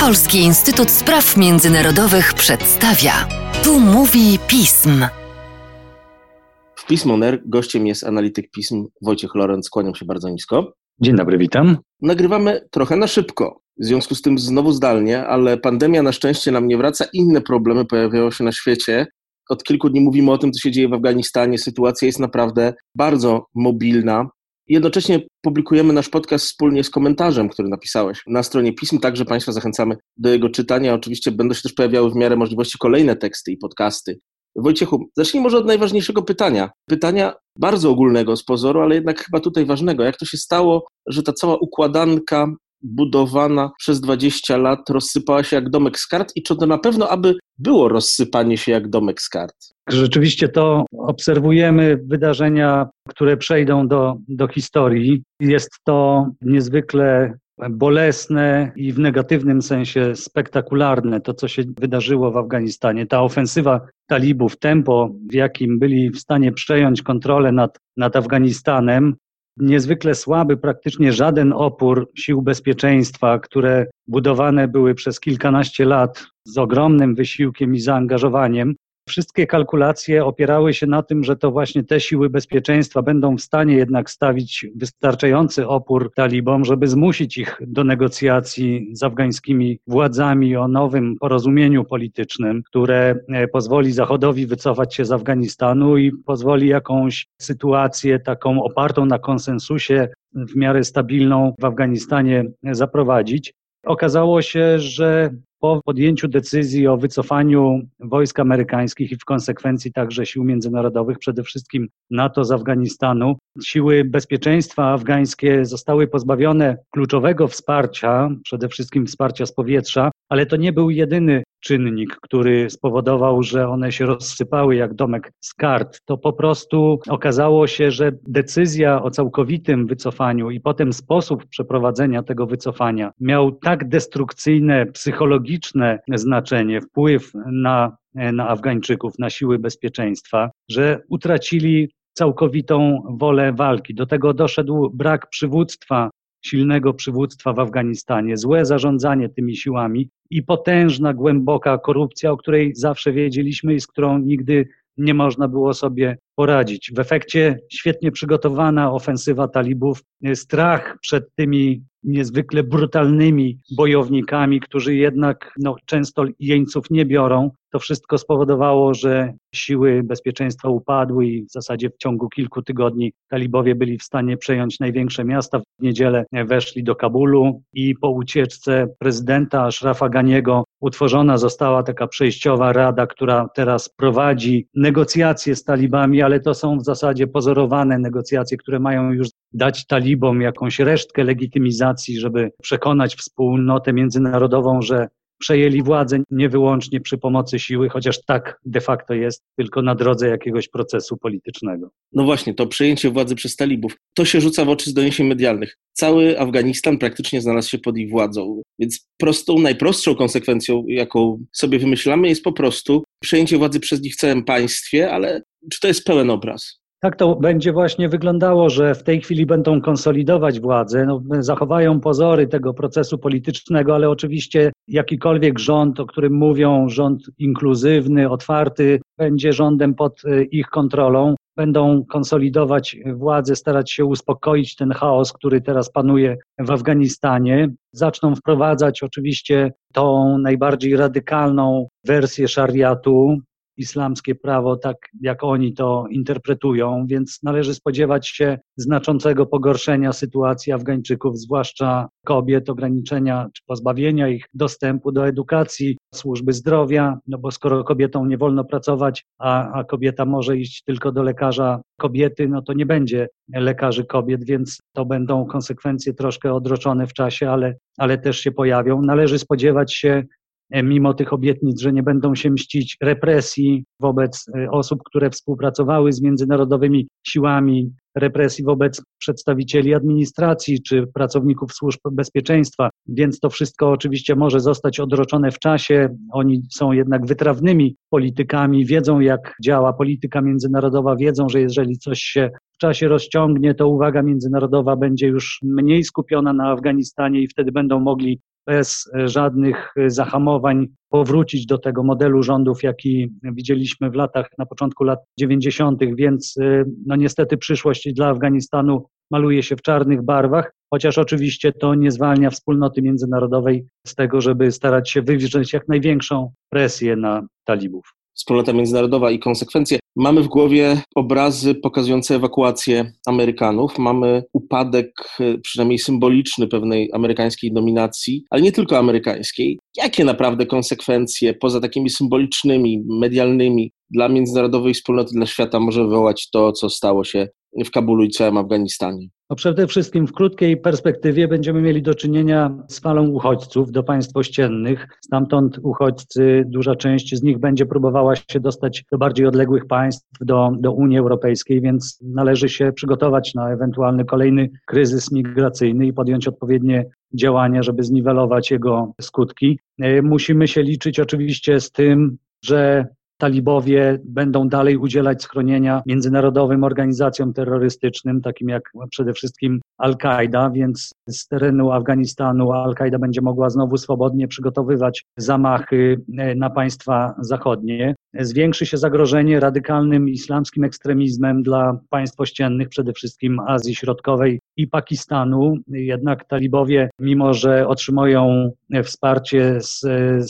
Polski Instytut Spraw Międzynarodowych przedstawia. Tu mówi pism. W Pismoner gościem jest analityk pism Wojciech Lorenz. Kłaniam się bardzo nisko. Dzień dobry, witam. Nagrywamy trochę na szybko, w związku z tym znowu zdalnie, ale pandemia na szczęście nam nie wraca. Inne problemy pojawiają się na świecie. Od kilku dni mówimy o tym, co się dzieje w Afganistanie. Sytuacja jest naprawdę bardzo mobilna. Jednocześnie publikujemy nasz podcast wspólnie z komentarzem, który napisałeś na stronie pism, także Państwa zachęcamy do jego czytania. Oczywiście będą się też pojawiały w miarę możliwości kolejne teksty i podcasty. Wojciechu, zacznij może od najważniejszego pytania. Pytania bardzo ogólnego z pozoru, ale jednak chyba tutaj ważnego. Jak to się stało, że ta cała układanka budowana przez 20 lat rozsypała się jak domek z kart i czy to na pewno aby było rozsypanie się jak domek z kart? Rzeczywiście to obserwujemy wydarzenia, które przejdą do, do historii. Jest to niezwykle bolesne i w negatywnym sensie spektakularne to, co się wydarzyło w Afganistanie. Ta ofensywa talibów, tempo, w jakim byli w stanie przejąć kontrolę nad, nad Afganistanem, niezwykle słaby, praktycznie żaden opór sił bezpieczeństwa, które budowane były przez kilkanaście lat z ogromnym wysiłkiem i zaangażowaniem, Wszystkie kalkulacje opierały się na tym, że to właśnie te siły bezpieczeństwa będą w stanie jednak stawić wystarczający opór talibom, żeby zmusić ich do negocjacji z afgańskimi władzami o nowym porozumieniu politycznym, które e, pozwoli Zachodowi wycofać się z Afganistanu i pozwoli jakąś sytuację taką opartą na konsensusie w miarę stabilną w Afganistanie zaprowadzić. Okazało się, że po podjęciu decyzji o wycofaniu wojsk amerykańskich i w konsekwencji także sił międzynarodowych, przede wszystkim NATO z Afganistanu, siły bezpieczeństwa afgańskie zostały pozbawione kluczowego wsparcia, przede wszystkim wsparcia z powietrza, ale to nie był jedyny czynnik, który spowodował, że one się rozsypały jak domek z kart. To po prostu okazało się, że decyzja o całkowitym wycofaniu i potem sposób przeprowadzenia tego wycofania miał tak destrukcyjne, psychologiczne znaczenie, wpływ na, na Afgańczyków, na siły bezpieczeństwa, że utracili całkowitą wolę walki. Do tego doszedł brak przywództwa silnego przywództwa w Afganistanie, złe zarządzanie tymi siłami i potężna, głęboka korupcja, o której zawsze wiedzieliśmy i z którą nigdy nie można było sobie poradzić. W efekcie świetnie przygotowana ofensywa talibów, strach przed tymi niezwykle brutalnymi bojownikami, którzy jednak no, często jeńców nie biorą. To wszystko spowodowało, że siły bezpieczeństwa upadły i w zasadzie w ciągu kilku tygodni talibowie byli w stanie przejąć największe miasta. W niedzielę weszli do Kabulu i po ucieczce prezydenta Ashrafa Ganiego utworzona została taka przejściowa rada, która teraz prowadzi negocjacje z talibami, ale to są w zasadzie pozorowane negocjacje, które mają już dać talibom jakąś resztkę legitymizacji, żeby przekonać wspólnotę międzynarodową, że przejęli władzę nie wyłącznie przy pomocy siły, chociaż tak de facto jest, tylko na drodze jakiegoś procesu politycznego. No właśnie, to przejęcie władzy przez talibów, to się rzuca w oczy z doniesień medialnych. Cały Afganistan praktycznie znalazł się pod ich władzą, więc prostą, najprostszą konsekwencją, jaką sobie wymyślamy, jest po prostu przejęcie władzy przez nich w całym państwie, ale czy to jest pełen obraz? Tak to będzie właśnie wyglądało, że w tej chwili będą konsolidować władzę, no, zachowają pozory tego procesu politycznego, ale oczywiście jakikolwiek rząd, o którym mówią, rząd inkluzywny, otwarty, będzie rządem pod e, ich kontrolą. Będą konsolidować władzę, starać się uspokoić ten chaos, który teraz panuje w Afganistanie. Zaczną wprowadzać oczywiście tą najbardziej radykalną wersję szariatu, islamskie prawo tak, jak oni to interpretują, więc należy spodziewać się znaczącego pogorszenia sytuacji Afgańczyków, zwłaszcza kobiet, ograniczenia czy pozbawienia ich dostępu do edukacji, służby zdrowia, no bo skoro kobietom nie wolno pracować, a, a kobieta może iść tylko do lekarza kobiety, no to nie będzie lekarzy kobiet, więc to będą konsekwencje troszkę odroczone w czasie, ale, ale też się pojawią. Należy spodziewać się mimo tych obietnic, że nie będą się mścić represji wobec e, osób, które współpracowały z międzynarodowymi siłami, represji wobec przedstawicieli administracji czy pracowników służb bezpieczeństwa, więc to wszystko oczywiście może zostać odroczone w czasie. Oni są jednak wytrawnymi politykami, wiedzą jak działa polityka międzynarodowa, wiedzą, że jeżeli coś się w czasie rozciągnie, to uwaga międzynarodowa będzie już mniej skupiona na Afganistanie i wtedy będą mogli bez żadnych zahamowań powrócić do tego modelu rządów, jaki widzieliśmy w latach, na początku lat 90., więc no niestety przyszłość dla Afganistanu maluje się w czarnych barwach, chociaż oczywiście to nie zwalnia wspólnoty międzynarodowej z tego, żeby starać się wywrzeć jak największą presję na talibów wspólnota międzynarodowa i konsekwencje. Mamy w głowie obrazy pokazujące ewakuację Amerykanów, mamy upadek, e, przynajmniej symboliczny, pewnej amerykańskiej dominacji, ale nie tylko amerykańskiej. Jakie naprawdę konsekwencje, poza takimi symbolicznymi, medialnymi, dla międzynarodowej wspólnoty, dla świata może wywołać to, co stało się w Kabulu i całym Afganistanie? No przede wszystkim w krótkiej perspektywie będziemy mieli do czynienia z falą uchodźców do państw ościennych. Stamtąd uchodźcy, duża część z nich będzie próbowała się dostać do bardziej odległych państw, do, do Unii Europejskiej, więc należy się przygotować na ewentualny kolejny kryzys migracyjny i podjąć odpowiednie działania, żeby zniwelować jego skutki. E, musimy się liczyć oczywiście z tym, że talibowie będą dalej udzielać schronienia międzynarodowym organizacjom terrorystycznym, takim jak przede wszystkim Al-Kaida, więc z terenu Afganistanu Al-Kaida będzie mogła znowu swobodnie przygotowywać zamachy e, na państwa zachodnie. Zwiększy się zagrożenie radykalnym islamskim ekstremizmem dla państw ościennych, przede wszystkim Azji Środkowej i Pakistanu. Jednak talibowie, mimo że otrzymują wsparcie z,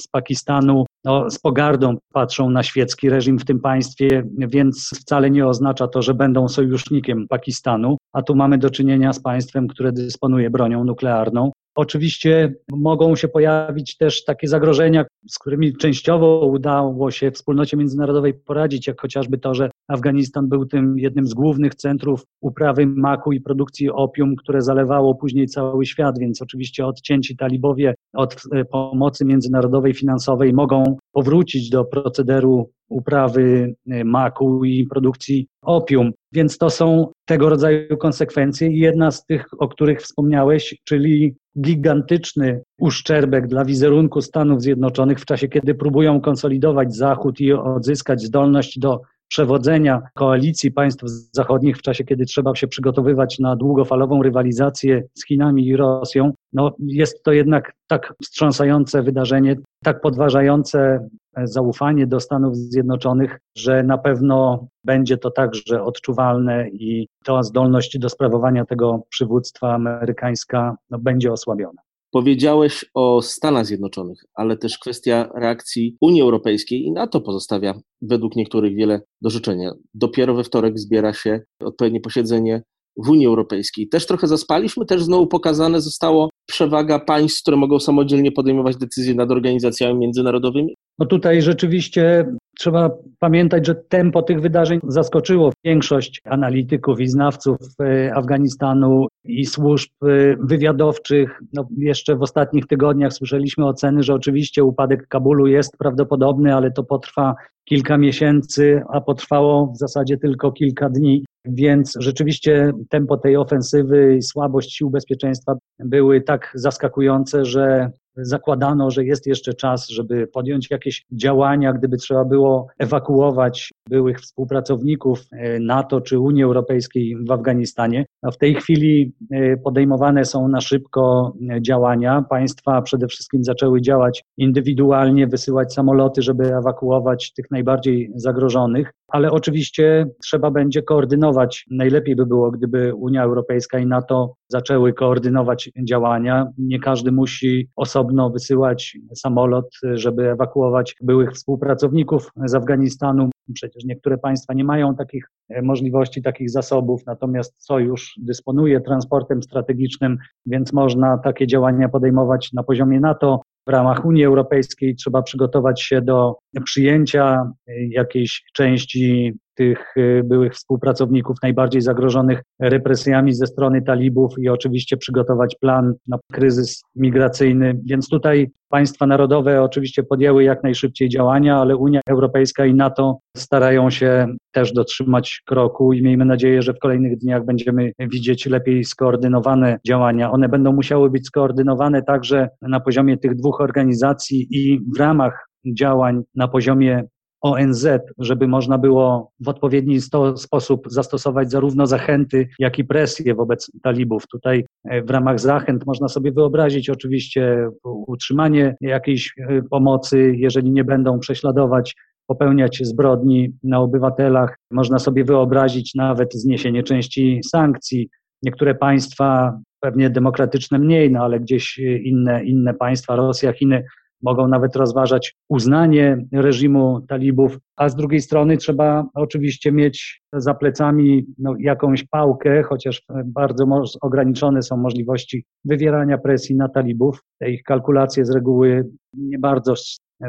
z Pakistanu, no, z pogardą patrzą na świecki reżim w tym państwie, więc wcale nie oznacza to, że będą sojusznikiem Pakistanu, a tu mamy do czynienia z państwem, które dysponuje bronią nuklearną. Oczywiście mogą się pojawić też takie zagrożenia, z którymi częściowo udało się wspólnocie międzynarodowej poradzić, jak chociażby to, że Afganistan był tym jednym z głównych centrów uprawy maku i produkcji opium, które zalewało później cały świat, więc oczywiście odcięci talibowie od e, pomocy międzynarodowej finansowej mogą powrócić do procederu uprawy e, maku i produkcji opium. Więc to są tego rodzaju konsekwencje i jedna z tych, o których wspomniałeś, czyli gigantyczny uszczerbek dla wizerunku Stanów Zjednoczonych w czasie, kiedy próbują konsolidować Zachód i odzyskać zdolność do przewodzenia koalicji państw zachodnich w czasie, kiedy trzeba się przygotowywać na długofalową rywalizację z Chinami i Rosją, no jest to jednak tak wstrząsające wydarzenie, tak podważające zaufanie do Stanów Zjednoczonych, że na pewno będzie to także odczuwalne i ta zdolność do sprawowania tego przywództwa amerykańska no, będzie osłabiona. Powiedziałeś o Stanach Zjednoczonych, ale też kwestia reakcji Unii Europejskiej i NATO pozostawia według niektórych wiele do życzenia. Dopiero we wtorek zbiera się odpowiednie posiedzenie w Unii Europejskiej. Też trochę zaspaliśmy, też znowu pokazane zostało przewaga państw, które mogą samodzielnie podejmować decyzje nad organizacjami międzynarodowymi. No tutaj rzeczywiście trzeba pamiętać, że tempo tych wydarzeń zaskoczyło większość analityków i znawców e, Afganistanu i służb e, wywiadowczych. No, jeszcze w ostatnich tygodniach słyszeliśmy oceny, że oczywiście upadek Kabulu jest prawdopodobny, ale to potrwa kilka miesięcy, a potrwało w zasadzie tylko kilka dni. Więc rzeczywiście tempo tej ofensywy i słabość sił bezpieczeństwa były tak zaskakujące, że zakładano, że jest jeszcze czas, żeby podjąć jakieś działania, gdyby trzeba było ewakuować byłych współpracowników e, NATO czy Unii Europejskiej w Afganistanie. A w tej chwili e, podejmowane są na szybko e, działania. Państwa przede wszystkim zaczęły działać indywidualnie, wysyłać samoloty, żeby ewakuować tych najbardziej zagrożonych, ale oczywiście trzeba będzie koordynować. Najlepiej by było, gdyby Unia Europejska i NATO zaczęły koordynować działania. Nie każdy musi osobno wysyłać samolot, żeby ewakuować byłych współpracowników z Afganistanu. Przecież niektóre państwa nie mają takich e, możliwości, takich zasobów, natomiast sojusz dysponuje transportem strategicznym, więc można takie działania podejmować na poziomie NATO. W ramach Unii Europejskiej trzeba przygotować się do przyjęcia jakiejś części tych y, byłych współpracowników najbardziej zagrożonych represjami ze strony talibów i oczywiście przygotować plan na kryzys migracyjny. Więc tutaj państwa narodowe oczywiście podjęły jak najszybciej działania, ale Unia Europejska i NATO starają się też dotrzymać kroku i miejmy nadzieję, że w kolejnych dniach będziemy widzieć lepiej skoordynowane działania. One będą musiały być skoordynowane także na poziomie tych dwóch organizacji i w ramach działań na poziomie ONZ, żeby można było w odpowiedni sposób zastosować zarówno zachęty, jak i presję wobec talibów. Tutaj e, w ramach zachęt można sobie wyobrazić oczywiście utrzymanie jakiejś e, pomocy, jeżeli nie będą prześladować popełniać zbrodni na obywatelach. Można sobie wyobrazić nawet zniesienie części sankcji. Niektóre państwa, pewnie demokratyczne mniej, no ale gdzieś inne, inne państwa, Rosja, Chiny, mogą nawet rozważać uznanie reżimu talibów, a z drugiej strony trzeba oczywiście mieć za plecami no, jakąś pałkę, chociaż bardzo ograniczone są możliwości wywierania presji na talibów. Te ich kalkulacje z reguły nie bardzo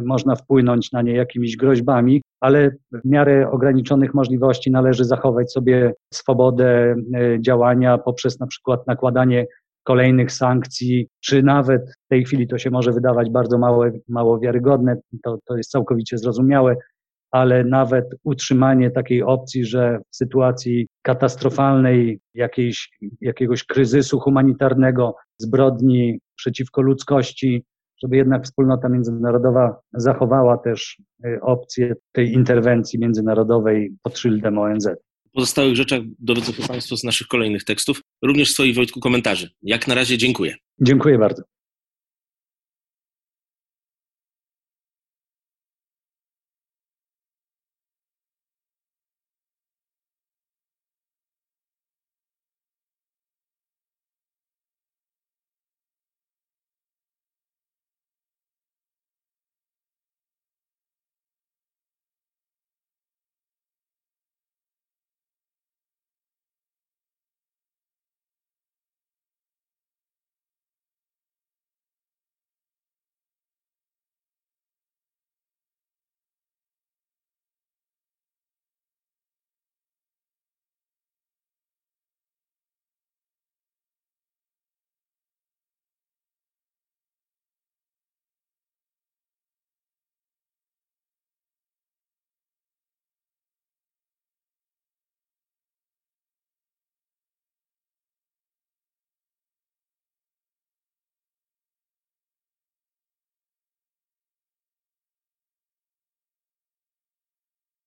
można wpłynąć na nie jakimiś groźbami, ale w miarę ograniczonych możliwości należy zachować sobie swobodę e, działania poprzez na przykład nakładanie kolejnych sankcji, czy nawet w tej chwili to się może wydawać bardzo mało, mało wiarygodne, to, to jest całkowicie zrozumiałe, ale nawet utrzymanie takiej opcji, że w sytuacji katastrofalnej, jakiejś, jakiegoś kryzysu humanitarnego, zbrodni przeciwko ludzkości, żeby jednak wspólnota międzynarodowa zachowała też y, opcję tej interwencji międzynarodowej pod szyldem ONZ. Pozostałych rzeczach dowiedzą się Państwo z naszych kolejnych tekstów, również swoich Wojtku komentarzy. Jak na razie dziękuję. Dziękuję bardzo.